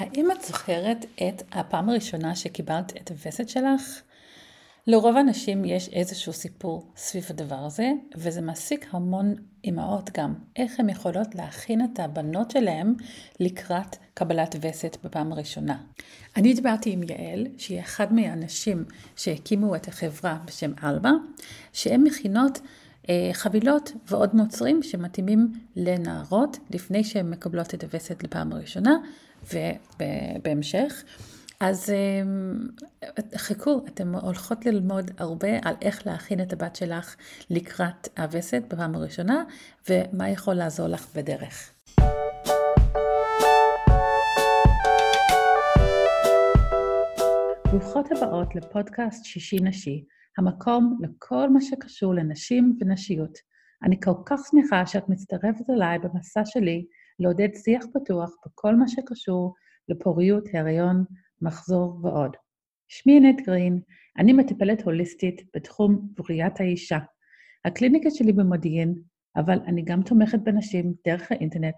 האם את זוכרת את הפעם הראשונה שקיבלת את הווסת שלך? לרוב האנשים יש איזשהו סיפור סביב הדבר הזה, וזה מעסיק המון אימהות גם, איך הן יכולות להכין את הבנות שלהן לקראת קבלת וסת בפעם הראשונה. אני דיברתי עם יעל, שהיא אחד מהאנשים שהקימו את החברה בשם אלבה, שהן מכינות אה, חבילות ועוד מוצרים שמתאימים לנערות לפני שהן מקבלות את הווסת לפעם הראשונה ובהמשך. אז אה, חכו, אתן הולכות ללמוד הרבה על איך להכין את הבת שלך לקראת הווסת בפעם הראשונה ומה יכול לעזור לך בדרך. ברוכות הבאות לפודקאסט שישי נשי. המקום לכל מה שקשור לנשים ונשיות. אני כל כך שמחה שאת מצטרפת אליי במסע שלי לעודד שיח פתוח בכל מה שקשור לפוריות, הריון, מחזור ועוד. שמי ענת גרין, אני מטפלת הוליסטית בתחום בריאות האישה. הקליניקה שלי במודיעין, אבל אני גם תומכת בנשים דרך האינטרנט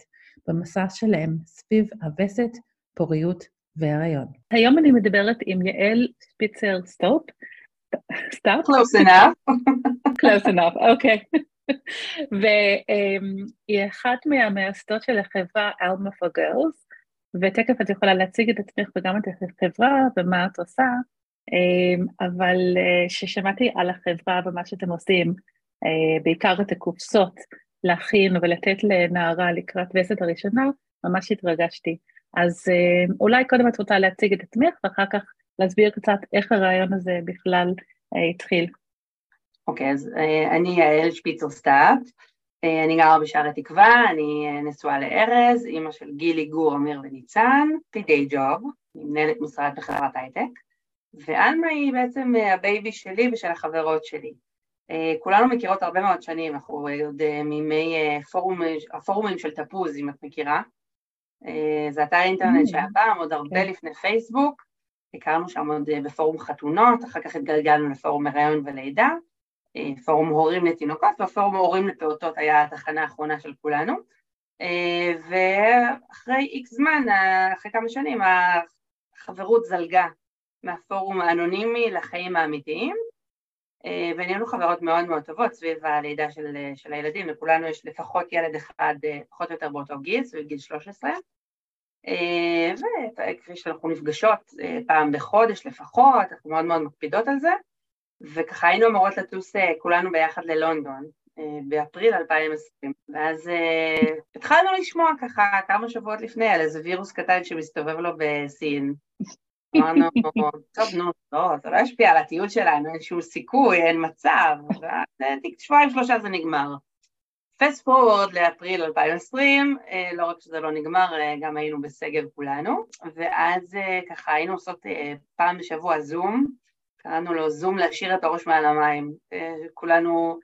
במסע שלהם סביב הווסת, פוריות והריון. היום אני מדברת עם יעל שפיצר סטופ, stop? Close enough. Close enough, אוקיי. והיא אחת מהמייסדות של החברה Alma for Girls, ותכף את יכולה להציג את עצמך וגם את החברה ומה את עושה, אמ, אבל כששמעתי אה, על החברה ומה שאתם עושים, אה, בעיקר את הקופסות להכין ולתת לנערה לקראת וסת הראשונה, ממש התרגשתי. אז אה, אולי קודם את רוצה להציג את עצמך ואחר כך להסביר קצת איך הרעיון הזה בכלל התחיל. אוקיי, אז אה, אני יעל שפיצר סטאפ, אה, אני גרה בשערי תקווה, אני נשואה לארז, אימא של גילי, גור, אמיר וניצן, ב-day job, אני מנהלת משרד בחברת הייטק, ואלמה היא בעצם ה-baby שלי ושל החברות שלי. כולנו מכירות הרבה מאוד שנים, אנחנו עוד מימי פורום, הפורומים של תפוז, אם את מכירה. זה אתר אינטרנט שהיה פעם, עוד הרבה כן. לפני פייסבוק, הכרנו שם עוד אה, בפורום חתונות, אחר כך התגלגלנו לפורום הריון ולידה, אה, פורום הורים לתינוקות, והפורום הורים לפעוטות היה התחנה האחרונה של כולנו. אה, ואחרי איקס זמן, אחרי כמה שנים, החברות זלגה מהפורום האנונימי לחיים האמיתיים, ונהיינו חברות מאוד מאוד טובות סביב הלידה של, של הילדים, לכולנו יש לפחות ילד אחד, פחות או יותר באותו גיל, סביב גיל 13, אה, וכפי שאנחנו נפגשות אה, פעם בחודש לפחות, אנחנו מאוד מאוד מקפידות על זה, וככה היינו אמורות לטוס אה, כולנו ביחד ללונדון באפריל 2020, ואז התחלנו לשמוע ככה כמה שבועות לפני על איזה וירוס קטן שמסתובב לו בסין. אמרנו, טוב נו, לא, זה לא ישפיע על הטיול שלנו, אין שום סיכוי, אין מצב, ואז שבועיים שלושה זה נגמר. פסט פורוורד לאפריל 2020, אה, לא רק שזה לא נגמר, אה, גם היינו בסגר כולנו, ואז אה, ככה היינו עושות פעם בשבוע זום, קראנו לו זום להשאיר את הראש מעל המים, כולנו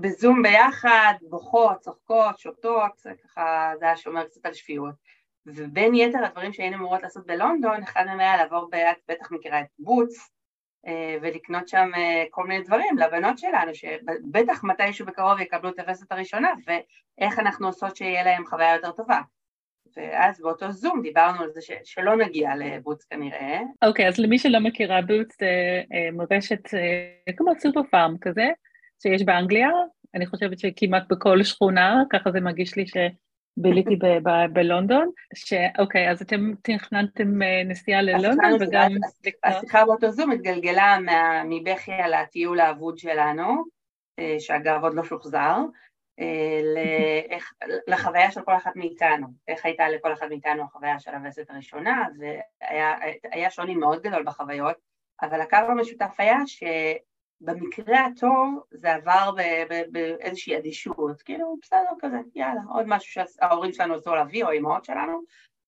בזום ביחד, בוכות, צוחקות, שותות, ככה זה היה שומר קצת על שפיות. ובין יתר הדברים שהיינו אמורות לעשות בלונדון, אחד מהם היה לעבור, את בטח מכירה את בוטס, אה, ולקנות שם אה, כל מיני דברים לבנות שלנו, שבטח מתישהו בקרוב יקבלו את הווסת הראשונה, ואיך אנחנו עושות שיהיה להם חוויה יותר טובה. ואז באותו זום דיברנו על זה ש- שלא נגיע לבוטס כנראה. אוקיי, okay, אז למי שלא מכירה, בוטס זה אה, מורשת כמו סופר פארם כזה, שיש באנגליה, אני חושבת שכמעט בכל שכונה, ככה זה מרגיש לי ש... ביליתי בלונדון, שאוקיי, אז אתם תכננתם אה, נסיעה ללונדון וגם... השיחה באותו זום התגלגלה מבכי על הטיול האבוד שלנו, אה, שאגב עוד לא שוחזר, אה, לחוויה של כל אחת מאיתנו, איך הייתה לכל אחת מאיתנו החוויה של הווסת הראשונה, והיה שוני מאוד גדול בחוויות, אבל הקו המשותף היה ש... במקרה הטוב זה עבר באיזושהי אדישות, כאילו בסדר כזה, יאללה, עוד משהו שההורים שלנו עשו להביא, או האמהות שלנו,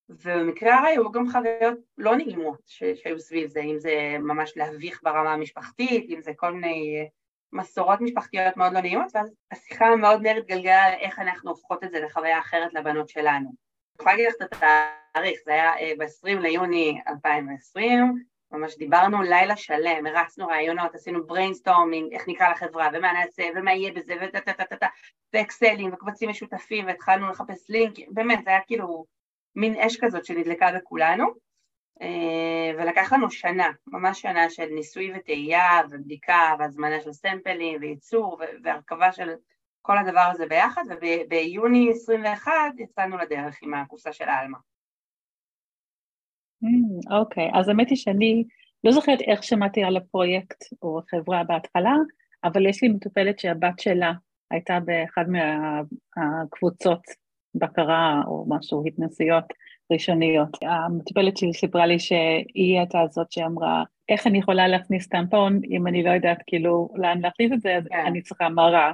ובמקרה הרע היו גם חוויות לא נעימות שהיו סביב זה, אם זה ממש להביך ברמה המשפחתית, אם זה כל מיני מסורות משפחתיות מאוד לא נעימות, ואז השיחה המאוד מהר התגלגלה על איך אנחנו הופכות את זה לחוויה אחרת לבנות שלנו. אני יכולה להגיד לך את התאריך, זה היה אה, ב-20 ליוני 2020, ממש דיברנו לילה שלם, הרצנו רעיונות, עשינו brainstorming, איך נקרא לחברה, ומה נעשה, ומה יהיה בזה, וטה טה טה טה טה, ואקסלים, וקבצים משותפים, והתחלנו לחפש לינק, באמת, זה היה כאילו מין אש כזאת שנדלקה בכולנו, ולקח לנו שנה, ממש שנה של ניסוי וטעייה ובדיקה והזמנה של סמפלים וייצור והרכבה של כל הדבר הזה ביחד, וביוני 21 יצאנו לדרך עם הקופסה של עלמה. אוקיי, mm, okay. אז האמת היא שאני לא זוכרת איך שמעתי על הפרויקט או החברה בהתחלה, אבל יש לי מטופלת שהבת שלה הייתה באחד מהקבוצות בקרה או משהו, התנסויות ראשוניות. המטופלת שלי סיפרה לי שהיא הייתה זאת שאמרה, איך אני יכולה להכניס טמפון אם אני לא יודעת כאילו לאן להכניס את זה, אז כן. אני צריכה מראה.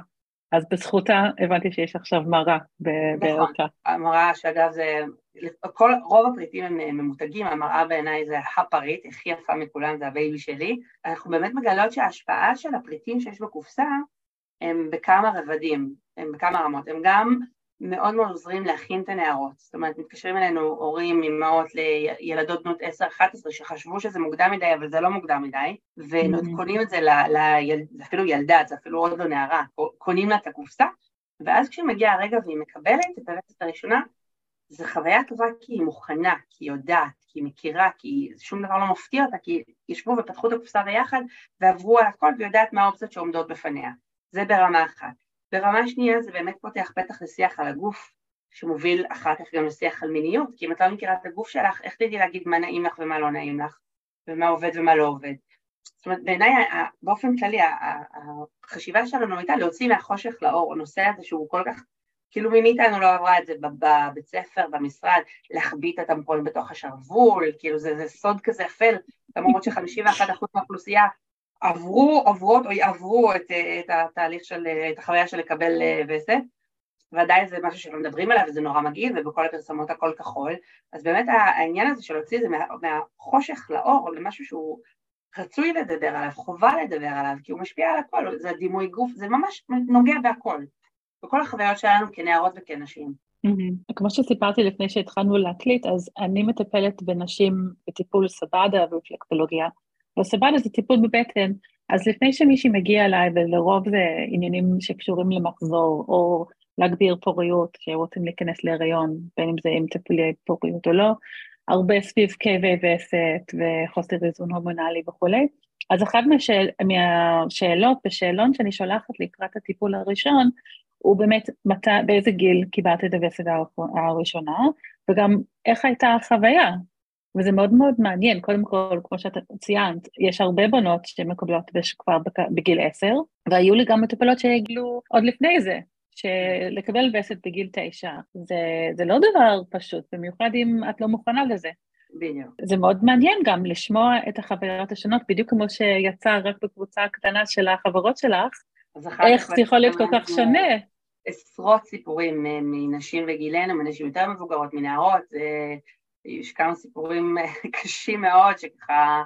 אז בזכותה הבנתי שיש עכשיו מראה נכון, המראה שאגב זה, כל, רוב הפריטים הם ממותגים, המראה בעיניי זה הפריט, הכי יפה מכולם, זה ה-baby שלי. אנחנו באמת מגלות שההשפעה של הפריטים שיש בקופסה הם בכמה רבדים, הם בכמה רמות, הם גם מאוד מאוד עוזרים להכין את הנערות, זאת אומרת מתקשרים אלינו הורים, אמהות לילדות בנות 10-11 שחשבו שזה מוקדם מדי אבל זה לא מוקדם מדי וקונים את זה, ל, זה אפילו ילדה, זה אפילו עוד לא נערה, קונים לה את הקופסה ואז כשמגיע הרגע והיא מקבלת את הרצת הראשונה זו חוויה טובה כי היא מוכנה, כי היא יודעת, כי היא מכירה, כי שום דבר לא מפתיע אותה, כי ישבו ופתחו את הקופסה ביחד ועברו על הכל והיא יודעת מה האופציות שעומדות בפניה, זה ברמה אחת ברמה שנייה זה באמת פותח פתח לשיח על הגוף, שמוביל אחר כך גם לשיח על מיניות, כי אם את לא מכירה את הגוף שלך, איך תדעי להגיד מה נעים לך ומה לא נעים לך, ומה עובד ומה לא עובד. זאת אומרת, בעיניי באופן כללי החשיבה שלנו הייתה להוציא מהחושך לאור, הנושא הזה שהוא כל כך, כאילו מי מאיתנו לא עברה את זה בבית ספר, במשרד, להחביא את הטמפון בתוך השרוול, כאילו זה, זה סוד כזה אפל, למרות ש-51% מהאוכלוסייה עברו, עוברות או יעברו את, את התהליך של, את החוויה של לקבל אה, וסת, ועדיין זה משהו שלא מדברים עליו וזה נורא מגעיל ובכל הפרסמות הכל כחול, אז באמת העניין הזה של להוציא את זה מה, מהחושך לאור למשהו שהוא רצוי לדבר עליו, חובה לדבר עליו, כי הוא משפיע על הכל, זה דימוי גוף, זה ממש נוגע בהכל, בכל החוויות שלנו כנערות וכנשים. Mm-hmm. כמו שסיפרתי לפני שהתחלנו להקליט, אז אני מטפלת בנשים בטיפול סבדה ורפלקטולוגיה, וסבבה זה טיפול בבטן, אז לפני שמישהי מגיע אליי, ולרוב זה עניינים שקשורים למחזור, או להגביר פוריות, שרוצים להיכנס להיריון, בין אם זה עם טיפולי פוריות או לא, הרבה סביב כאבי וסת וחוסר איזון הורמונלי וכולי. אז אחת מהשאל, מהשאלות בשאלון שאני שולחת לקראת הטיפול הראשון, הוא באמת מת, באיזה גיל קיבלת את הווסת הראשונה, וגם איך הייתה החוויה, וזה מאוד מאוד מעניין, קודם כל, כמו שאת ציינת, יש הרבה בנות שמקבלות כבר בגיל עשר, והיו לי גם מטופלות שהגלו עוד לפני זה, שלקבל וסת בגיל תשע, זה, זה לא דבר פשוט, במיוחד אם את לא מוכנה לזה. בדיוק. זה מאוד מעניין גם לשמוע את החברות השונות, בדיוק כמו שיצא רק בקבוצה הקטנה של החברות שלך, איך זה יכול להיות כל כך שונה. עשרות סיפורים אה, מנשים וגילנו, מנשים יותר מבוגרות, מנערות, יש כמה סיפורים אה, קשים מאוד שככה,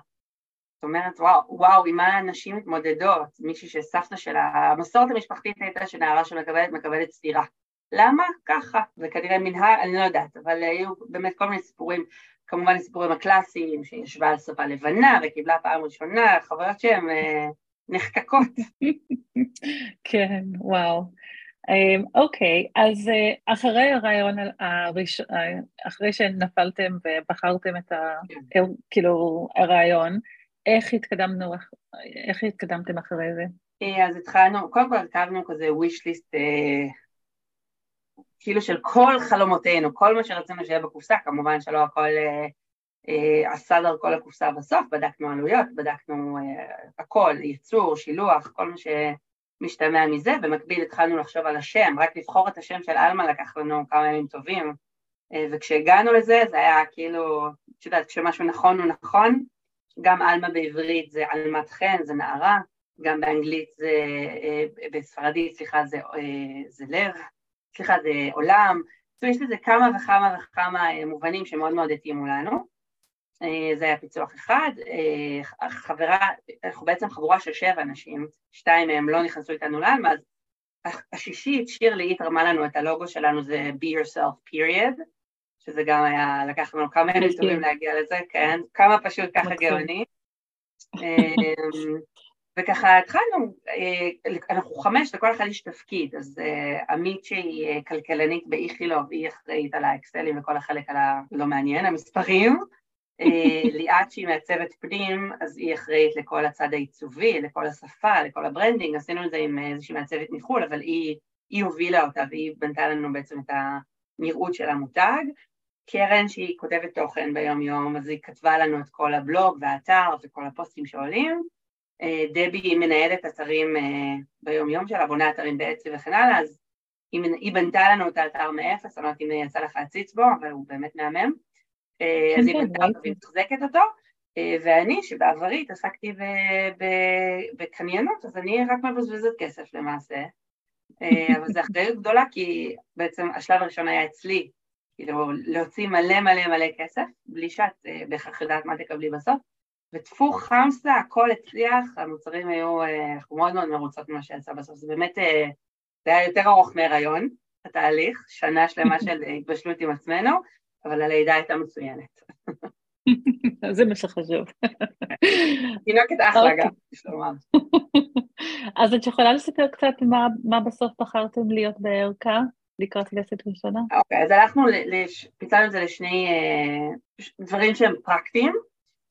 זאת אומרת, וואו, וואו, עם מה הנשים מתמודדות, מישהי שסבתא שלה, המסורת המשפחתית הייתה שנערה שמקבלת, מקבלת סטירה. למה? ככה. זה כנראה מנהל, אני לא יודעת, אבל היו באמת כל מיני סיפורים, כמובן הסיפורים הקלאסיים, שישבה על שפה לבנה וקיבלה פעם ראשונה, חוויות שהן אה, נחקקות. כן, וואו. אמ, אוקיי, אז אה, אחרי הרעיון, הראשון, אחרי שנפלתם ובחרתם את ה... כן. כאילו, הרעיון, איך התקדמנו, איך התקדמתם אחרי זה? אה, אז התחלנו, קודם כל הרכבנו כזה wish list אה, כאילו של כל חלומותינו, כל מה שרצינו שיהיה בקופסה, כמובן שלא הכל עשה דרכו לקופסה בסוף, בדקנו עלויות, בדקנו הכל, ייצור, שילוח, כל מה ש... משתמע מזה, במקביל התחלנו לחשוב על השם, רק לבחור את השם של עלמה לקח לנו כמה ימים טובים, אה, וכשהגענו לזה זה היה כאילו, את יודעת, כשמשהו נכון הוא נכון, גם עלמה בעברית זה עלמת חן, זה נערה, גם באנגלית זה, אה, בספרדית, סליחה, זה, אה, זה לב, סליחה, זה עולם, יש לזה כמה וכמה וכמה מובנים שמאוד מאוד התאימו לנו. אה, זה היה פיצוח אחד, אה, חברה, אנחנו בעצם חבורה של שבע אנשים, שתיים מהם לא נכנסו איתנו לעלמה, אז השישית, שירלי, היא תרמה לנו את הלוגו שלנו, זה be yourself period, שזה גם היה, לקח לנו כמה ימים טובים להגיע לזה, כן, כמה פשוט ככה גאוני. אמ, וככה התחלנו, אנחנו חמש, לכל אחד יש תפקיד, אז עמית שהיא כלכלנית באיכילוב, היא אחראית על האקסלים וכל החלק הלא מעניין, המספרים, ליאת שהיא מעצבת פנים, אז היא אחראית לכל הצד העיצובי, לכל השפה, לכל ה-branding, עשינו את זה עם איזושהי מעצבת מחו"ל, אבל היא, היא הובילה אותה והיא בנתה לנו בעצם את הנראות של המותג. קרן שהיא כותבת תוכן ביום יום, אז היא כתבה לנו את כל הבלוג והאתר וכל הפוסטים שעולים. דבי היא מנהלת אתרים ביום יום שלה, בונה אתרים בעצם וכן הלאה, אז היא, היא בנתה לנו את האתר מאפס, אני לא יודעת אם יצא לך להציץ בו, אבל הוא באמת מהמם. אה, אז היא בנתה כן, אותו אותו, אה, ואני, שבעברי התעסקתי בקניינות, אז אני רק מבזבזת כסף למעשה, אה, אבל זו אחריות גדולה, כי בעצם השלב הראשון היה אצלי, כאילו להוציא מלא מלא מלא כסף, בלי שאת בהכרח יודעת מה תקבלי בסוף, וטפו חמסה, הכל הצליח, המוצרים היו, אנחנו מאוד מאוד מרוצות ממה שיצא בסוף, זה באמת, זה היה יותר ארוך מהיריון, התהליך, שנה שלמה של התבשלות עם עצמנו, אבל הלידה הייתה מצוינת. זה מה שחשוב. תינוקת אחלה אוקיי. גם, יש לומר. אז את יכולה לספר קצת מה בסוף בחרתם להיות בערכה לקראת וסת ראשונה? אוקיי, אז הלכנו, פיצלנו את זה לשני אה, דברים שהם פרקטיים.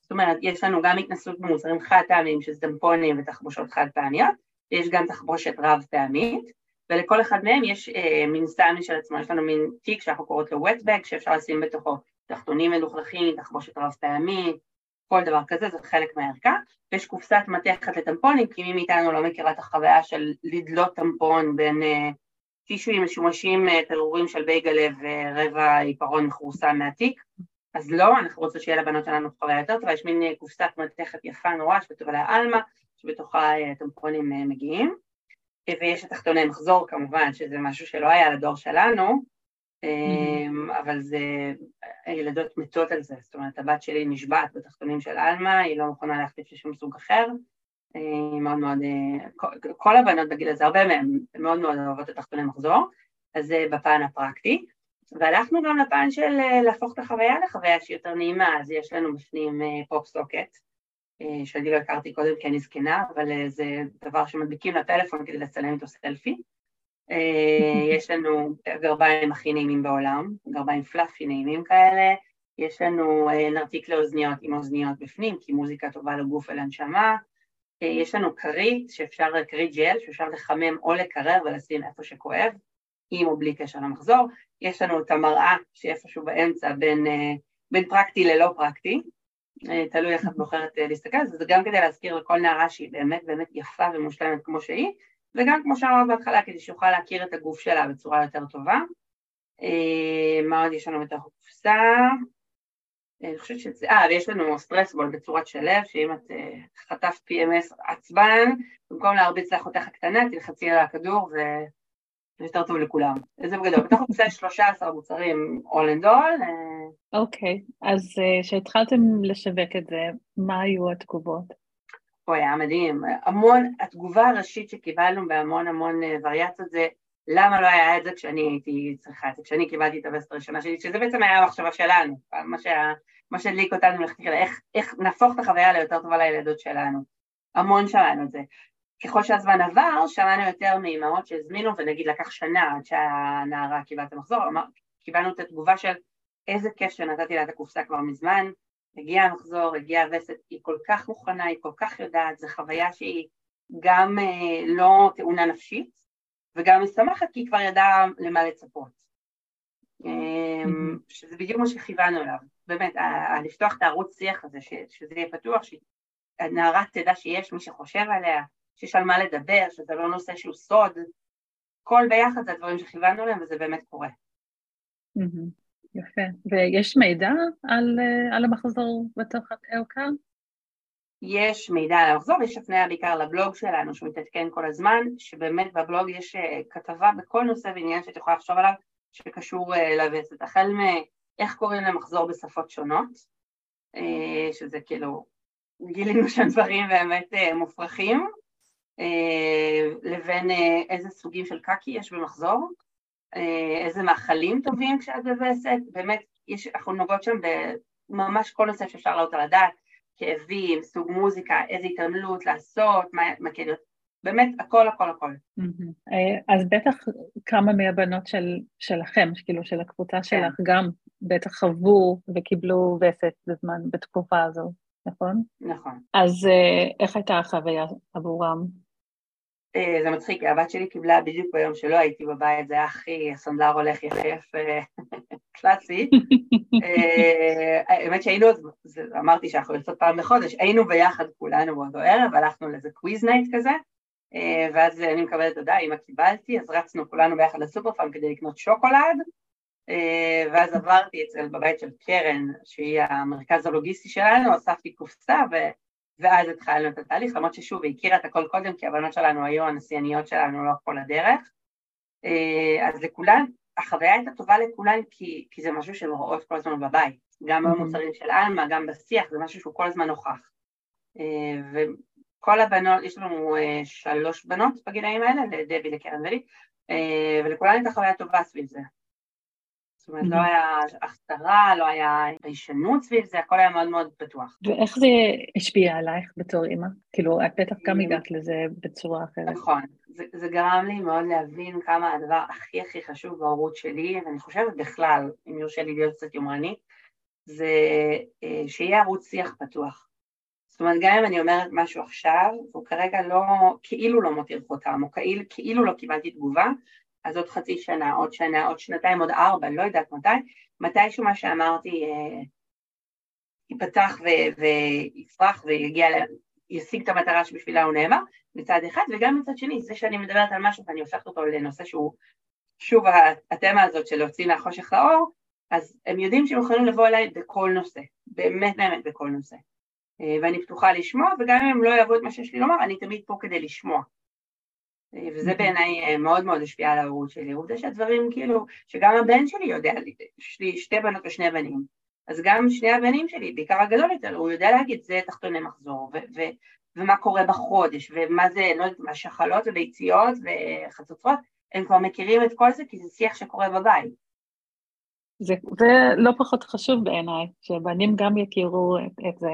זאת אומרת, יש לנו גם התנסות במוצרים חד פעמיים, שזה טמפונים ותחבושות חד פעמיות, ויש גם תחבושת רב פעמית. ולכל אחד מהם יש אה, מין סטייל משל עצמו, יש לנו מין תיק שאנחנו קוראות לו wet bag, שאפשר לשים בתוכו תחתונים מלוכלכים, תחבושת רב פעמי, כל דבר כזה, זה חלק מהערכה, ויש קופסת מתכת לטמפונים, כי מי מאיתנו לא מכירה את החוויה של לדלות טמפון בין אה, טישויים משומשים, אה, פירורים של בייגלה ורבע עיפרון מכורסם מהתיק, אז לא, אנחנו רוצים שיהיה לבנות שלנו חוויה יותר טובה, יש מין אה, קופסת מתכת יפה נורא שכתובה לה עלמה, שבתוכה אה, טמפונים אה, מגיעים. ויש את תחתוני מחזור כמובן, שזה משהו שלא היה לדור שלנו, mm-hmm. אבל זה, הילדות מתות על זה, זאת אומרת הבת שלי נשבעת בתחתונים של עלמה, היא לא מוכנה להחליף שום סוג אחר, היא מאוד מאוד, כל, כל הבנות בגיל הזה, הרבה מהן מאוד מאוד אוהבות את תחתוני מחזור, אז זה בפן הפרקטי, והלכנו גם לפן של אה, להפוך את החוויה לחוויה שהיא יותר נעימה, אז יש לנו בפנים פופ אה, סוקט, אה, שאני לא הכרתי קודם כי אני זקנה, אבל אה, זה דבר שמדביקים לטלפון כדי לצלם איתו סלפי. אה, יש לנו גרביים הכי נעימים בעולם, גרביים פלאפי נעימים כאלה, יש לנו נרתיק לאוזניות עם אוזניות בפנים, כי מוזיקה טובה לגוף ולנשמה, יש לנו כרית, שאפשר, כרית ג'ל, שאפשר לחמם או לקרר ולשים איפה שכואב, עם או בלי קשר למחזור, יש לנו את המראה שאיפשהו באמצע בין, בין פרקטי ללא פרקטי, אה, תלוי איך את בוחרת אה, להסתכל, אז זה גם כדי להזכיר לכל נערה שהיא באמת באמת יפה ומושלמת כמו שהיא, וגם כמו שאמרת בהתחלה, כדי שיוכל להכיר את הגוף שלה בצורה יותר טובה. אה, מה עוד יש לנו בתוך הקופסה? אני חושבת שזה, אה, ויש לנו סטרסבול בצורת שלב, שאם את חטפת PMS עצבן, במקום להרביץ לאחותך הקטנה, תלחצי על הכדור ו... זה יותר טוב לכולם. זה בגדול. בתוך הקופסה יש 13 מוצרים all and all. אה. אוקיי, אז אה, כשהתחלתם לשווק את זה, מה היו התגובות? אוי, היה מדהים. המון, התגובה הראשית שקיבלנו בהמון המון אה, וריאציות זה למה לא היה את זה כשאני הייתי צריכה את זה, כשאני קיבלתי את הווסט הראשונה שלי, שזה בעצם היה המחשבה שלנו, מה, שה, מה שהדליק אותנו לכתחילה, איך, איך נהפוך את החוויה ליותר טובה לילדות שלנו. המון שמענו את זה. ככל שהזמן עבר, שמענו יותר מאימהות שהזמינו, ונגיד לקח שנה עד שהנערה קיבלה את המחזור, קיבלנו את התגובה של איזה כיף שנתתי לה את הקופסה כבר מזמן, הגיע המחזור, הגיעה הווסת, היא כל כך מוכנה, היא כל כך יודעת, זו חוויה שהיא גם אה, לא טעונה נפשית, וגם משמחת כי היא כבר ידעה למה לצפות. אה, שזה בדיוק מה שכיוונו אליו, באמת, לפתוח את הערוץ שיח הזה, שזה יהיה פתוח, שהנערה תדע שיש מי שחושב עליה, שיש על מה לדבר, שזה לא נושא שהוא סוד, כל ביחד זה הדברים שכיוונו להם וזה באמת קורה. יפה. ויש מידע על, אה, על המחזור בתוך הערכה? יש מידע על המחזור, יש הפניה בעיקר לבלוג שלנו שמתעדכן כל הזמן, שבאמת בבלוג יש אה, כתבה בכל נושא ועניין שאת יכולה לחשוב עליו שקשור אה, לווסת, החל מאיך קוראים למחזור בשפות שונות, שזה כאילו, גילינו שם דברים באמת מופרכים, לבין אה, איזה סוגים של קקי יש במחזור, אה, איזה מאכלים טובים כשאת בווסת, באמת, יש, אנחנו נוגעות שם בממש כל נושא שאפשר לעלות על הדעת, כאבים, סוג מוזיקה, איזה התעמלות לעשות, מה, מה כן, באמת הכל הכל הכל. אה, אז בטח כמה מהבנות של, שלכם, כאילו של הקבוצה כן. שלך, גם בטח חוו וקיבלו וסת בזמן, בתקופה הזו, נכון? נכון. אז אה, איך הייתה החוויה עבורם? אה, זה מצחיק, הבת שלי קיבלה בדיוק ביום שלא הייתי בבית, זה היה הכי, הסנדלר הולך יחף, קלאסי. האמת שהיינו, אמרתי שאנחנו יוצאות פעם בחודש, היינו ביחד כולנו באותו ערב, הלכנו לאיזה quiz night כזה, אה, ואז אני מקבלת הודעה, אמא קיבלתי, אז רצנו כולנו ביחד לסופר פארם כדי לקנות שוקולד, אה, ואז עברתי אצל בבית של קרן, שהיא המרכז הלוגיסטי שלנו, אספתי קופסה, ו... ואז התחלנו את התהליך, למרות ששוב, היא הכירה את הכל קודם, כי הבנות שלנו היו הנשיאניות שלנו לאורך כל הדרך. אה, אז לכולן, החוויה הייתה טובה לכולן, כי, כי זה משהו שהן רואות כל הזמן בבית, גם במוצרים של עלמה, גם בשיח, זה משהו שהוא כל הזמן נוכח. כל הבנות, יש לנו uh, שלוש בנות בגילאים האלה, לדבי, לקרן ולי, ולכולן הייתה חוויה טובה סביב זה. זאת אומרת, לא היה הכתרה, לא היה ביישנות סביב זה, הכל היה מאוד מאוד פתוח. ואיך זה השפיע עלייך בתור אימא? כאילו, את בטח גם הגעת לזה בצורה אחרת. נכון, זה, זה גרם לי מאוד להבין כמה הדבר הכי הכי חשוב בהורות שלי, ואני חושבת בכלל, אם יורשה לי להיות קצת יומרנית, זה אה, שיהיה ערוץ שיח פתוח. זאת אומרת, גם אם אני אומרת משהו עכשיו, והוא כרגע לא, כאילו לא מותיר חותם, או כאילו, כאילו לא קיבלתי תגובה, אז עוד חצי שנה, עוד שנה, עוד שנתיים, עוד ארבע, לא יודעת מתי, מתישהו מה שאמרתי אה, ייפתח ויפרח ויגיע, ישיג את המטרה שבשבילה הוא נאמר, מצד אחד, וגם מצד שני, זה שאני מדברת על משהו ואני הופכת אותו לנושא שהוא, שוב, התמה הזאת של להוציא מהחושך לאור, אז הם יודעים שהם יכולים לבוא אליי בכל נושא, באמת באמת בכל נושא. אה, ואני פתוחה לשמוע, וגם אם הם לא יאהבו את מה שיש לי לומר, אני תמיד פה כדי לשמוע. וזה בעיניי אה, מאוד מאוד השפיע על ההורות שלי. עובדה שהדברים כאילו, שגם הבן שלי יודע, יש לי שתי בנות ושני בנים, אז גם שני הבנים שלי, בעיקר הגדול יותר, הוא יודע להגיד זה תחתוני מחזור, ו- ו- ומה קורה בחודש, ומה זה, לא יודעת, מה שחלות וביציות וחצוצרות, הם כבר מכירים את כל זה כי זה שיח שקורה בבית. זה, זה לא פחות חשוב בעיניי, שבנים גם יכירו את, את זה,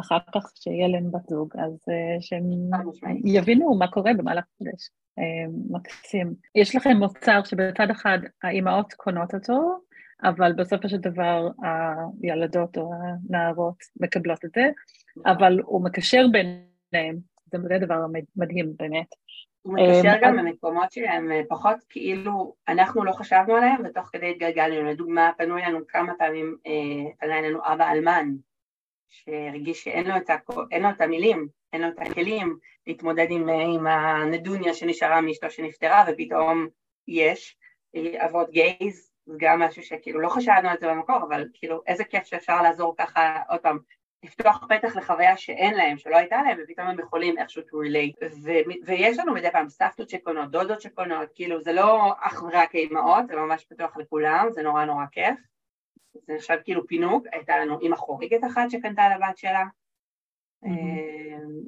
אחר כך שיהיה להם בת זוג, אז uh, שהם יבינו מה קורה במהלך חודש. Uh, מקסים. יש לכם מוצר שבצד אחד האימהות קונות אותו, אבל בסופו של דבר הילדות או הנערות מקבלות את זה, אבל הוא מקשר ביניהם, זה דבר מדהים באמת. הוא מקשר גם במקומות שהם אה, פחות כאילו אנחנו לא חשבנו עליהם ותוך כדי התגלגלנו, לדוגמה פנו אלינו כמה פעמים, פנה אלינו אבא אלמן שהרגיש שאין לו, את הכ... לו את המילים, אין לו את הכלים להתמודד עם, עם הנדוניה שנשארה מאשתו שנפטרה ופתאום יש אבות גייז, זה גם משהו שכאילו לא חשבנו על זה במקור, אבל כאילו איזה כיף שאפשר לעזור ככה, עוד פעם, לפתוח פתח לחוויה שאין להם, שלא הייתה להם, ופתאום הם יכולים איכשהו to relate. ו- ויש לנו מדי פעם סבתות שקונות, דודות שקונות, כאילו זה לא אך ורק אימהות, זה ממש פתוח לכולם, זה נורא נורא כיף. זה נחשב כאילו פינוק, הייתה לנו אימא חוריגת אחת שקנתה לבת שלה, mm-hmm.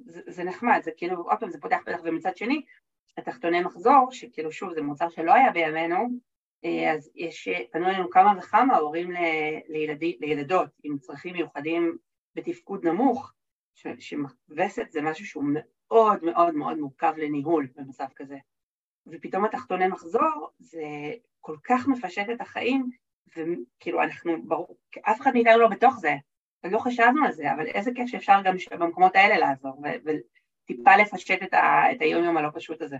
זה, זה נחמד, זה כאילו, עוד פעם זה פותח פתח, ומצד שני, התחתוני מחזור, שכאילו שוב זה מוצר שלא היה בימינו, אה, אז יש, פנו אלינו כמה וכמה הורים לילדי, לילדות עם צרכים מיוחדים בתפקוד נמוך, שווסת זה משהו שהוא מאוד מאוד מאוד מורכב לניהול במצב כזה. ופתאום התחתוני מחזור זה כל כך מפשט את החיים, וכאילו אנחנו, ברור, אף אחד מאיתנו לא בתוך זה, ולא חשבנו על זה, אבל איזה כיף שאפשר גם במקומות האלה לעזור, וטיפה לפשט את, ה, את היום יום הלא פשוט הזה.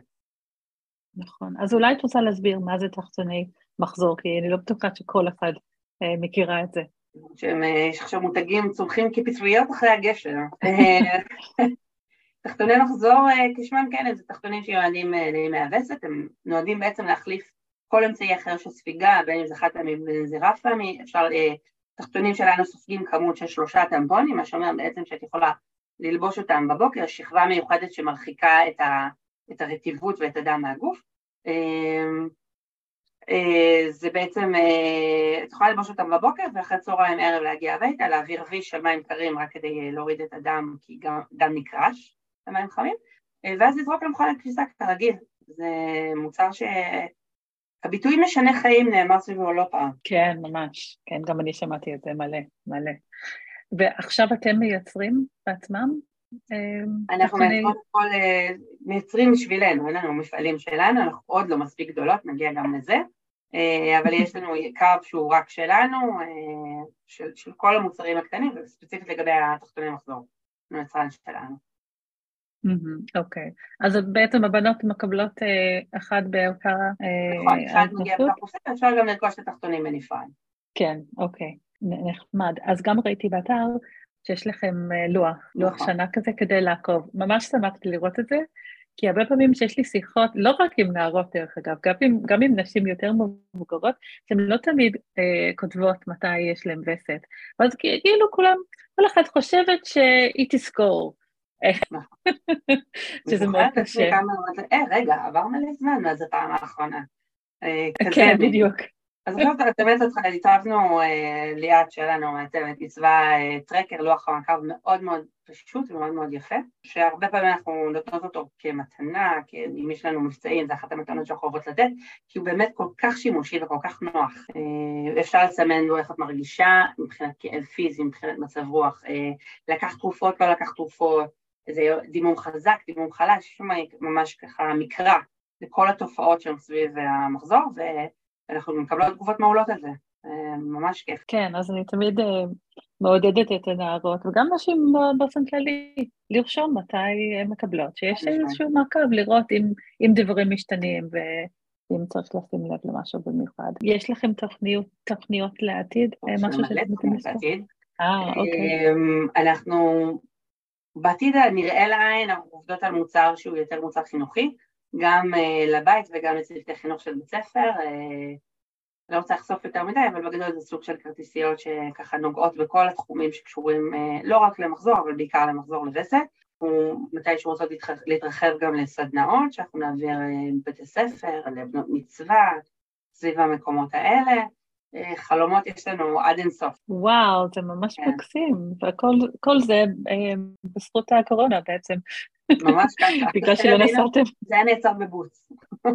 נכון, אז אולי את רוצה להסביר מה זה תחתוני מחזור, כי אני לא בטוחה שכל אחד אה, מכירה את זה. אה, יש עכשיו מותגים צומחים כפטריות אחרי הגשר. אה, תחתוני מחזור אה, כשמם כן, זה תחתונים שיועדים לימי הווסת, הם נועדים בעצם להחליף כל אמצעי אחר של ספיגה, בין אם זה חד פעמי ובין אם זה רב פעמי, אפשר, אה, תחתונים שלנו סופגים כמות של שלושה טמפונים, מה שאומר בעצם שאת יכולה ללבוש אותם בבוקר, שכבה מיוחדת שמרחיקה את, ה, את הרטיבות ואת הדם מהגוף. אמ, אה, זה בעצם, אה, את יכולה ללבוש אותם בבוקר ואחרי צהריים ערב להגיע הביתה, להעביר ויש על מים קרים רק כדי להוריד את הדם, כי גם דם נקרש במים חמים, ואז לזרוק למכון כביסה כרגיל. זה מוצר ש... הביטוי משנה חיים נאמר סביבו לא פעם. כן, ממש. כן, גם אני שמעתי את זה מלא, מלא. ועכשיו אתם מייצרים בעצמם? אה, אנחנו מייצרים, כל, אה, מייצרים בשבילנו, אין לנו מפעלים שלנו, אנחנו עוד לא מספיק גדולות, נגיע גם לזה, אבל יש לנו קו שהוא רק שלנו, של, של כל המוצרים הקטנים, וספציפית לגבי התחתוני מחזור, היצרן שלנו. אוקיי, אז בעצם הבנות מקבלות אחד בעיקר... נכון, אחד מגיע בקופסה, אפשר גם לרכוש את התחתונים בנפרד. כן, אוקיי, נחמד. אז גם ראיתי באתר שיש לכם לוח, לוח נכון. שנה כזה כדי לעקוב. ממש שמחתי לראות את זה, כי הרבה פעמים שיש לי שיחות, לא רק עם נערות דרך אגב, גם עם, גם עם נשים יותר מבוגרות, שהן לא תמיד אה, כותבות מתי יש להן וסת. ואז כאילו כולם, כל אחת חושבת שהיא תזכור. שזה מאוד קשה. אה, רגע, עבר מלא זמן מאז הפעם האחרונה. אה, כן, בדיוק. אז עכשיו באמת הצבנו, אה, ליאת שלנו מהצוות, עיצבה טרקר, לוח המעקב מאוד מאוד פשוט ומאוד מאוד יפה, שהרבה פעמים אנחנו נותנות אותו כמתנה, אם יש לנו מבצעים, זה אחת המתנות שאנחנו אוהבות לתת, כי הוא באמת כל כך שימושי וכל כך נוח. אפשר לסמן לו איך את מרגישה מבחינת כאב פיזי, מבחינת מצב רוח, לקח תרופות, לא לקח תרופות, איזה דימום חזק, דימום חלש, יש שם ממש ככה מקרא לכל התופעות שהן סביב המחזור, ואנחנו מקבלות תגובות מעולות על זה, ממש כיף. כן, אז אני תמיד אה, מעודדת את הנערות, וגם נשים באופן כללי, לרשום מתי הן מקבלות, שיש איזשהו מעקב לראות אם, אם דברים משתנים ואם צריך לשים לב למשהו במיוחד. יש לכם תוכניות, תוכניות לעתיד? משהו שאתם מתכוונים לעתיד. אה, אוקיי. אמ, אנחנו בעתיד הנראה לעין עובדות על מוצר שהוא יותר מוצר חינוכי, גם uh, לבית וגם לצוותי חינוך של בית ספר, uh, לא רוצה לחשוף יותר מדי, אבל בגדול זה סוג של כרטיסיות שככה נוגעות בכל התחומים שקשורים uh, לא רק למחזור, אבל בעיקר למחזור לווסת. מתישהו רוצות להתרחב גם לסדנאות, שאנחנו נעביר בבתי ספר, לבנות מצווה, סביב המקומות האלה. חלומות יש לנו עד אינסוף. וואו, זה ממש כן. מקסים, וכל זה אה, בזכות הקורונה בעצם. ממש ככה. בגלל שלא נסעתם. זה היה נעצר בבוץ.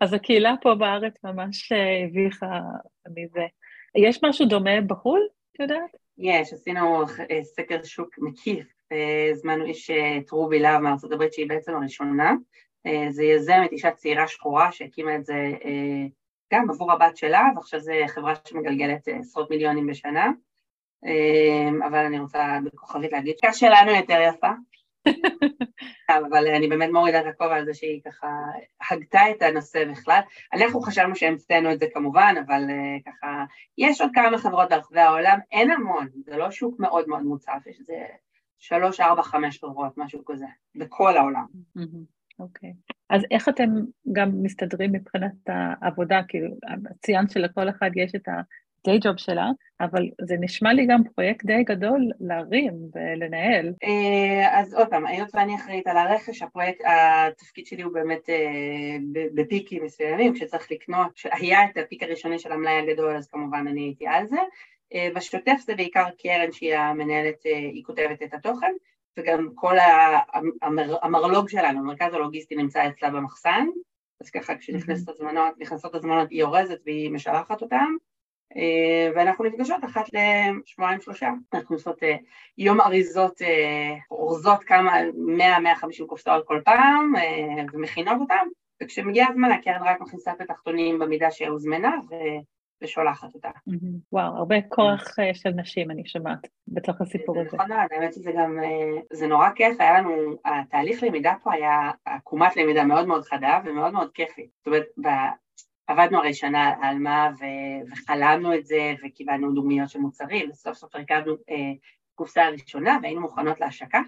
אז הקהילה פה בארץ ממש אה, הביכה מזה. יש משהו דומה בחו"ל, את יודעת? יש, עשינו אה, סקר שוק מקיף, הזמנו איש טרובי להב מארצות הברית שהיא בעצם הראשונה. אה, זה יזמת, אישה צעירה שחורה שהקימה את זה אה, גם עבור הבת שלה, ועכשיו זו חברה שמגלגלת אה, עשרות מיליונים בשנה, אבל אני רוצה בכוכבית להגיד שהשאלה שלנו יותר יפה, אבל אני באמת מורידה את הכובע על זה שהיא ככה הגתה את הנושא בכלל. אנחנו חשבנו שהמצאנו את זה כמובן, אבל ככה, יש עוד כמה חברות ברחבי העולם, אין המון, זה לא שוק מאוד מאוד מוצף, יש איזה שלוש, ארבע, חמש חברות, משהו כזה, בכל העולם. אוקיי. אז איך אתם גם מסתדרים מבחינת העבודה? כאילו, ציינת שלכל אחד יש את ה-day job שלה, אבל זה נשמע לי גם פרויקט די גדול להרים ולנהל. אה, אז עוד פעם, היות ואני אחראית על הרכש, הפרויקט, התפקיד שלי הוא באמת אה, בפיקים מסוימים, כשצריך לקנות, כשהיה את הפיק הראשוני של המלאי הגדול, אז כמובן אני הייתי על זה. אה, בשוטף זה בעיקר קרן שהיא המנהלת, היא כותבת את התוכן. וגם כל המר, המרלוג שלנו, המרכז הלוגיסטי נמצא אצלה במחסן, אז ככה כשנכנסת הזמנות, נכנסות הזמנות היא אורזת והיא משלחת אותן, אה, ואנחנו נפגשות אחת לשבועיים שלושה, אנחנו עושות אה, יום אריזות, אה, אורזות כמה, 100-150 קופסאות כל פעם ומכינות אותן, וכשמגיע הזמן הקרן רק מכניסה את התחתונים במידה שהוזמנה ושולחת אותה. וואו, הרבה כוח אה, של נשים אני שומעת בתוך הסיפור הזה. נכון מאוד, האמת שזה גם, אה, זה נורא כיף, היה לנו, התהליך למידה פה היה עקומת למידה מאוד מאוד חדה ומאוד מאוד כיפי. זאת אומרת, עבדנו הרי שנה על מה וחלמנו את זה וקיבלנו דוגמיות של מוצרים, וסוף סוף הרכבנו אה, קופסה הראשונה והיינו מוכנות להשקה.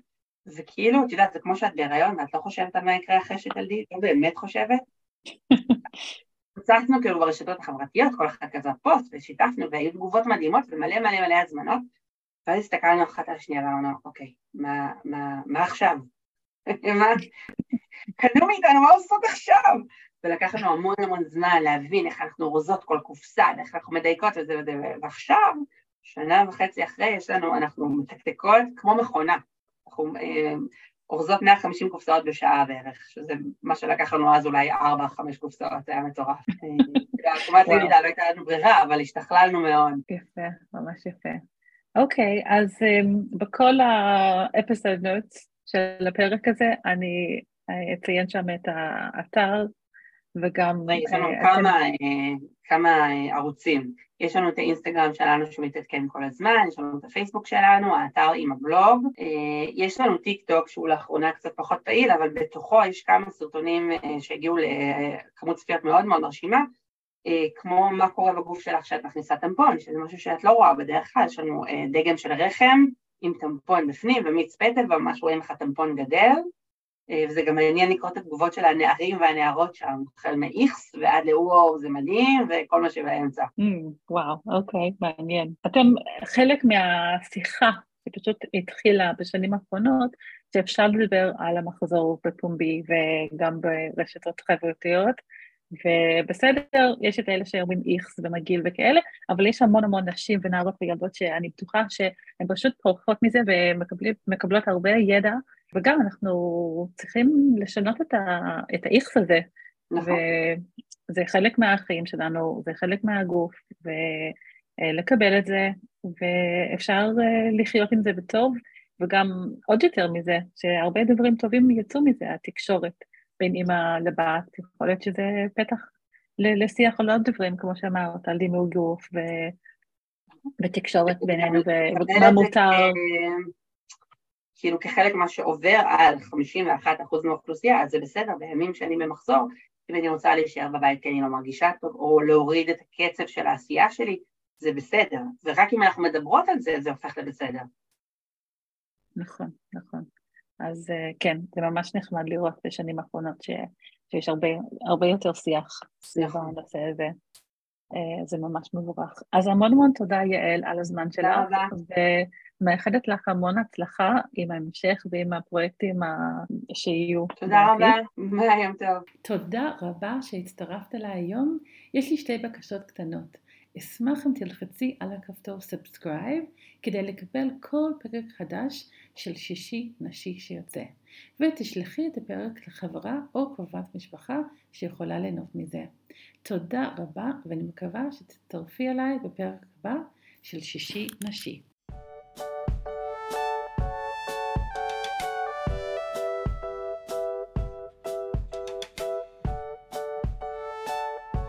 וכאילו, את יודעת, זה כמו שאת בהיריון ואת לא חושבת על מה יקרה אחרי שתלדי, לא באמת חושבת. פוצצנו כאילו ברשתות החברתיות, כל אחד כזה פוסט, ושיתפנו, והיו תגובות מדהימות ומלא מלא מלא הזמנות, ואז הסתכלנו אחת על השנייה ואמרנו, אוקיי, מה, מה, מה עכשיו? קנו מאיתנו, מה עושות עכשיו? ולקח לנו המון המון זמן להבין איך אנחנו אורזות כל קופסה, איך אנחנו מדייקות וזה וזה, ועכשיו, שנה וחצי אחרי, יש לנו, אנחנו מתקתקות כמו מכונה. אנחנו אה, אורזות 150 קופסאות בשעה בערך, שזה מה שלקח לנו אז אולי 4-5 קופסאות, זה היה מטורף. כמעט לידה לא הייתה לנו ברירה, אבל השתכללנו מאוד. יפה, ממש יפה. אוקיי, אז אמ, בכל ה-episode notes של הפרק הזה, אני אציין שם את האתר וגם... יש לנו אה, כמה, אתם... אה, כמה אה, ערוצים. יש לנו את האינסטגרם שלנו שמתעדכן כל הזמן, יש לנו את הפייסבוק שלנו, האתר עם הבלוג, אה, יש לנו טיק טוק שהוא לאחרונה קצת פחות פעיל, אבל בתוכו יש כמה סרטונים שהגיעו לכמות צפיות מאוד מאוד מרשימה, אה, כמו מה קורה בגוף שלך כשאת מכניסה טמפון, שזה משהו שאת לא רואה בדרך כלל, יש לנו אה, דגם של רחם עם טמפון בפנים ומיץ פטל וממש רואים איך הטמפון גדל, אה, וזה גם מעניין לקרוא את התגובות של הנערים והנערות שם, החל מאיכס ועד לוואו זה מדהים וכל מה שבאמצע. Mm, וואו, אוקיי, מעניין. אתם חלק מהשיחה שפשוט התחילה בשנים האחרונות, שאפשר לדבר על המחזור בפומבי וגם ברשתות חברתיות, ובסדר, יש את אלה שאומרים איכס ומגעיל וכאלה, אבל יש המון המון נשים ונערות וילדות שאני בטוחה שהן פשוט פורחות מזה ומקבלות הרבה ידע, וגם אנחנו צריכים לשנות את, ה, את האיכס הזה. נכון. וזה חלק מהחיים שלנו, זה חלק מהגוף, ולקבל את זה, ואפשר אה, לחיות עם זה בטוב, וגם עוד יותר מזה, שהרבה דברים טובים יצאו מזה, התקשורת. בין אימא לבת, יכול להיות שזה פתח לשיח על עוד דברים, כמו שאמרת, על דימוי גוף ו... ותקשורת בינינו, ומה מותר. כאילו כחלק מה שעובר על 51% מהאוכלוסייה, אז זה בסדר, בימים שאני במחזור, אם אני רוצה להישאר בבית כי אני לא מרגישה טוב, או להוריד את הקצב של העשייה שלי, זה בסדר. ורק אם אנחנו מדברות על זה, זה הופך לבסדר. נכון, נכון. אז אה, כן, זה ממש נחמד לראות בשנים האחרונות ש, שיש הרבה, הרבה יותר שיח סביב נכון. הנושא הזה. אה, זה ממש מבורך. אז המון המון תודה, יעל, על הזמן שלך. תודה רבה. ומאחדת לך המון הצלחה עם ההמשך ועם הפרויקטים שיהיו. תודה רבה, יום טוב. תודה רבה שהצטרפת אליי היום. יש לי שתי בקשות קטנות. אשמח אם תלחצי על הכפתור subscribe כדי לקבל כל פרק חדש של שישי נשי שיוצא, ותשלחי את הפרק לחברה או קרובת משפחה שיכולה ליהנות מזה. תודה רבה ואני מקווה שתצטרפי אליי בפרק הבא של שישי נשי.